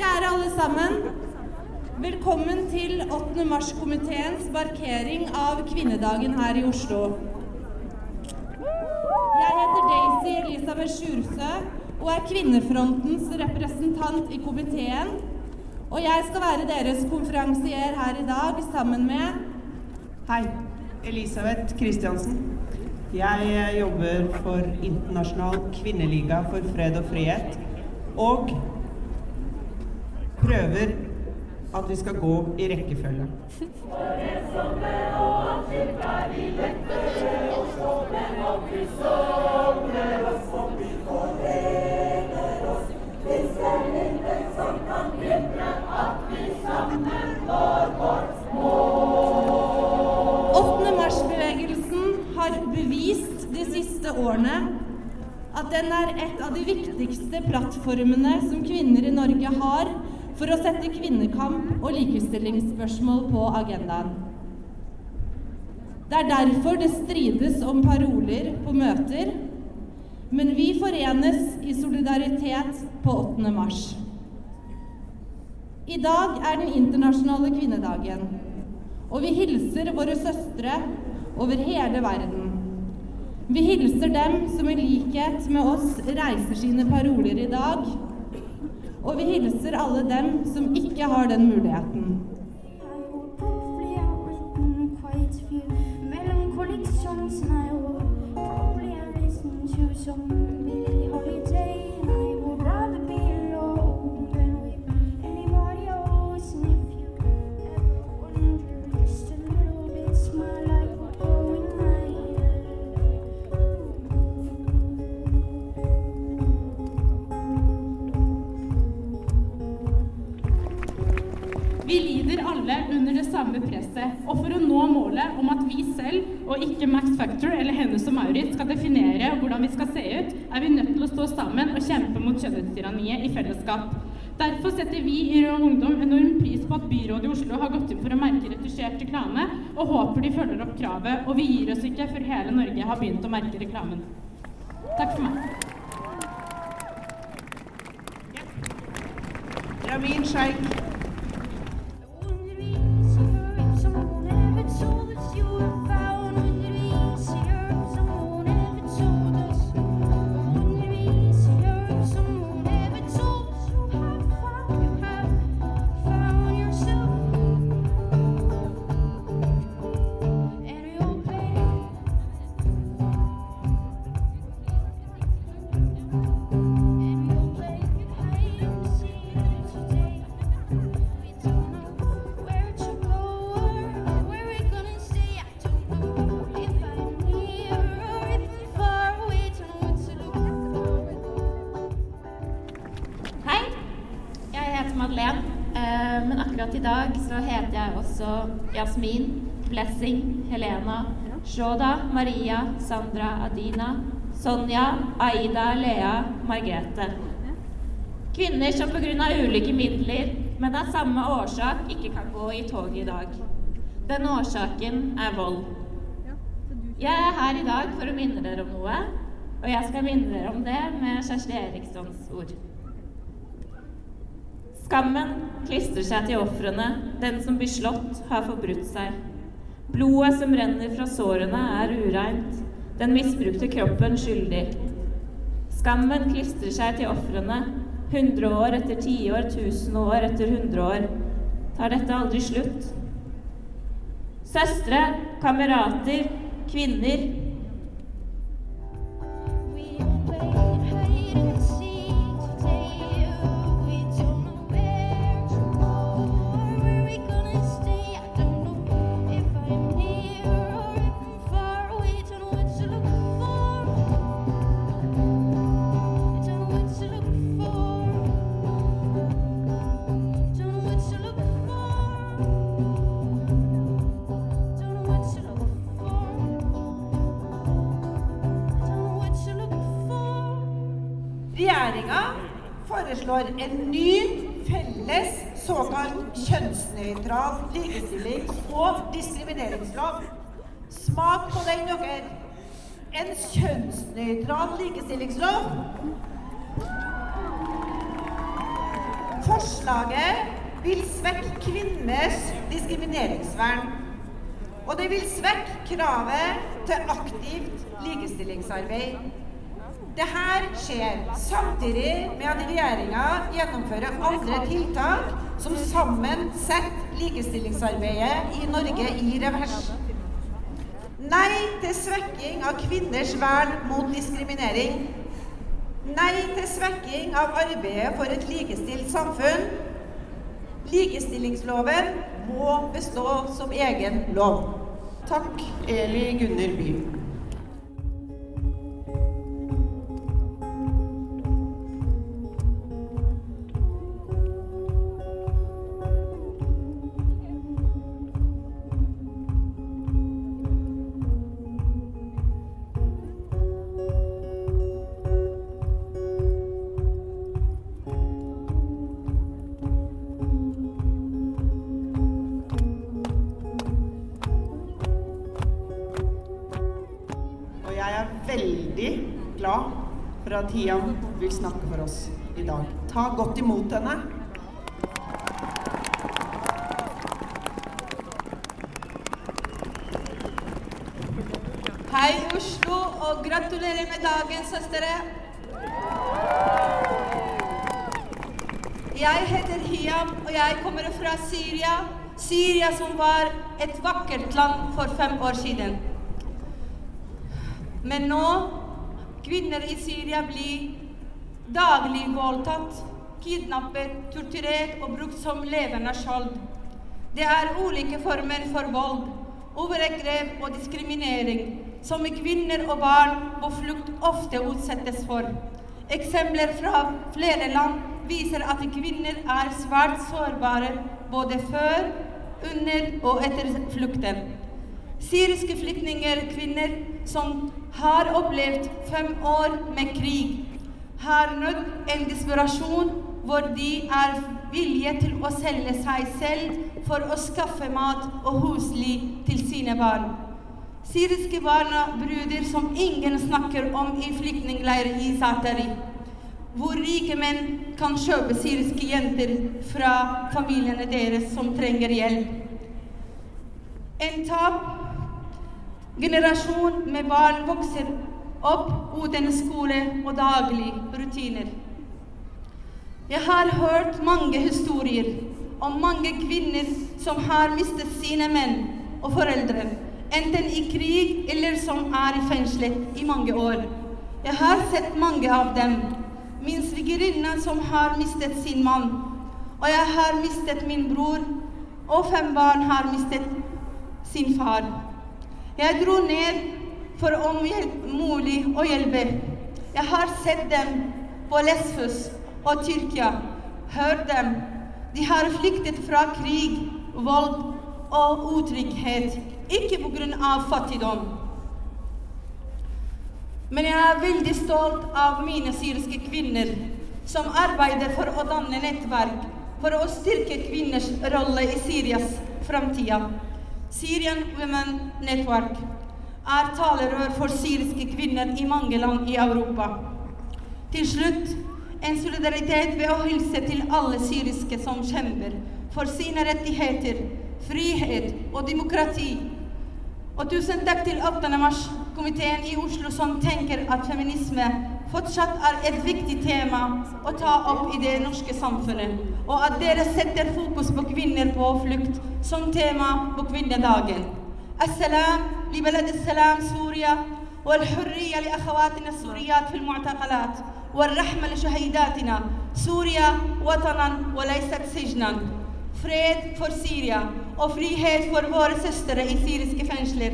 Kjære alle sammen. Velkommen til 8. mars-komiteens markering av kvinnedagen her i Oslo. Jeg heter Daisy Elisabeth Sjursø og er Kvinnefrontens representant i komiteen. Og jeg skal være deres konferansier her i dag sammen med Hei, Elisabeth Kristiansen. Jeg eh, jobber for Internasjonal kvinneliga for fred og frihet. Og prøver at vi skal gå i rekkefølge. Åttende siste årene at den er et av de viktigste plattformene som kvinner i Norge har for å sette kvinnekamp og likestillingsspørsmål på agendaen. Det er derfor det strides om paroler på møter, men vi forenes i solidaritet på 8. mars. I dag er den internasjonale kvinnedagen, og vi hilser våre søstre over hele verden. Vi hilser dem som i likhet med oss reiser sine paroler i dag, og vi hilser alle dem som ikke har den muligheten. Melancholic songs, now, probably I listened to some og for å nå målet om at vi selv, og ikke Max Factor eller Hennes og Maurits, skal definere hvordan vi skal se ut, er vi nødt til å stå sammen og kjempe mot kjønnhetstyranniet i fellesskap. Derfor setter vi i Rød Ungdom enorm pris på at byrådet i Oslo har gått inn for å merke retusjert reklame, og håper de følger opp kravet, og vi gir oss ikke før hele Norge har begynt å merke reklamen. Takk for meg. Ramin Sheikh. Også Jasmin, Blessing, Helena, Shoda, Maria, Sandra, Adina, Sonja, Aida, Lea, Margrethe. Kvinner som pga. ulike midler, men av samme årsak ikke kan gå i toget i dag. Den årsaken er vold. Jeg er her i dag for å minne dere om noe, og jeg skal minne dere om det med Kjersti Erikssons ord. Skammen klistrer seg til ofrene. Den som blir slått, har forbrutt seg. Blodet som renner fra sårene, er ureint. Den misbrukte kroppen skyldig. Skammen klistrer seg til ofrene. Hundre år etter tiår, tusen år etter hundre år. Tar dette aldri slutt? Søstre, kamerater, kvinner. Foreslår en ny felles såkalt kjønnsnøytral likestillings- og diskrimineringslov. Smak på den, dere. En kjønnsnøytral likestillingslov. Forslaget vil svekke kvinners diskrimineringsvern. Og det vil svekke kravet til aktivt likestillingsarbeid. Dette skjer samtidig med at regjeringa gjennomfører andre tiltak som sammen setter likestillingsarbeidet i Norge i revers. Nei til svekking av kvinners vern mot diskriminering. Nei til svekking av arbeidet for et likestilt samfunn. Likestillingsloven må bestå som egen lov. Takk, Eli Gunner By. Veldig glad for at Hiam vil snakke for oss i dag. Ta godt imot henne. Hei, Oslo, og gratulerer med dagen, søstre. Jeg heter Hiam, og jeg kommer fra Syria. Syria som var et vakkert land for fem år siden. Men nå kvinner i Syria blir daglig voldtatt, kidnappet, torturert og brukt som levende skjold. Det er ulike former for vold, overgrep og diskriminering som kvinner og barn på flukt ofte utsettes for. Eksempler fra flere land viser at kvinner er svært sårbare både før, under og etter flukten. Syriske flyktninger, kvinner som har opplevd fem år med krig, har nådd en desperasjon hvor de er villige til å selge seg selv for å skaffe mat og husly til sine barn. Syriske barna bruder som ingen snakker om i flyktningleirer i Zatari, hvor rike menn kan kjøpe syriske jenter fra familiene deres som trenger hjelp. En tap generasjon med barn vokser opp uten skole og daglige rutiner. Jeg har hørt mange historier om mange kvinner som har mistet sine menn og foreldre, enten i krig eller som er i fengslet i mange år. Jeg har sett mange av dem. Min svigerinne som har mistet sin mann, og jeg har mistet min bror, og fem barn har mistet sin far. Jeg dro ned for om mulig å hjelpe. Jeg har sett dem på Lesfus og Tyrkia, hørt dem. De har flyktet fra krig, vold og utrygghet, ikke pga. fattigdom. Men jeg er veldig stolt av mine syriske kvinner som arbeider for å danne nettverk for å styrke kvinners rolle i Syrias framtid. Syrian Women Network er talerør for syriske kvinner i mange land i Europa. Til slutt en solidaritet ved å hilse til alle syriske som kjemper for sine rettigheter, frihet og demokrati. Og tusen takk til 8. mars-komiteen i Oslo som tenker at feminisme fortsatt er et viktig tema å ta opp i det norske samfunnet, og at dere setter fokus på kvinner på flukt som tema på kvinnedagen. السلام لبلد السلام سوريا والحرية لأخواتنا السوريات في المعتقلات والرحمة لشهيداتنا سوريا وطنا وليست سجنا Syria og frihet for våre søstre i syriske fengsler.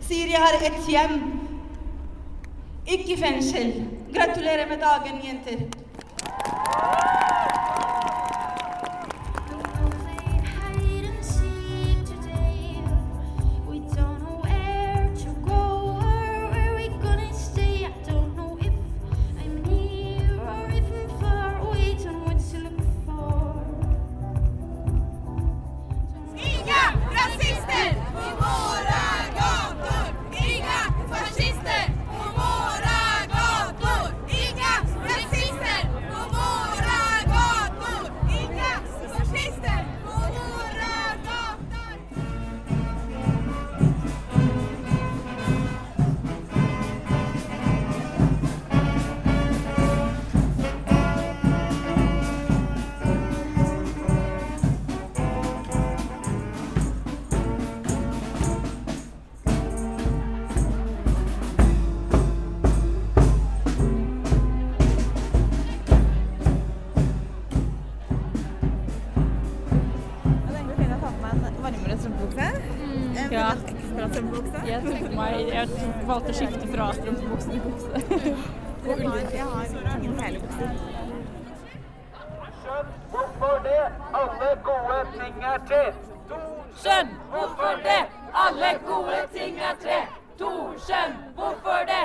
Syria har et hjem, ikke fengsel. Gratulerer med dagen, jenter. Ja. Jeg tok meg Jeg valgte å skifte fra strømpebukse til bukse. Jeg har ingen hele bukser. Hvorfor det? Alle gode ting er tre. Skjønn hvorfor det! Alle gode ting er tre. To skjønn hvorfor det!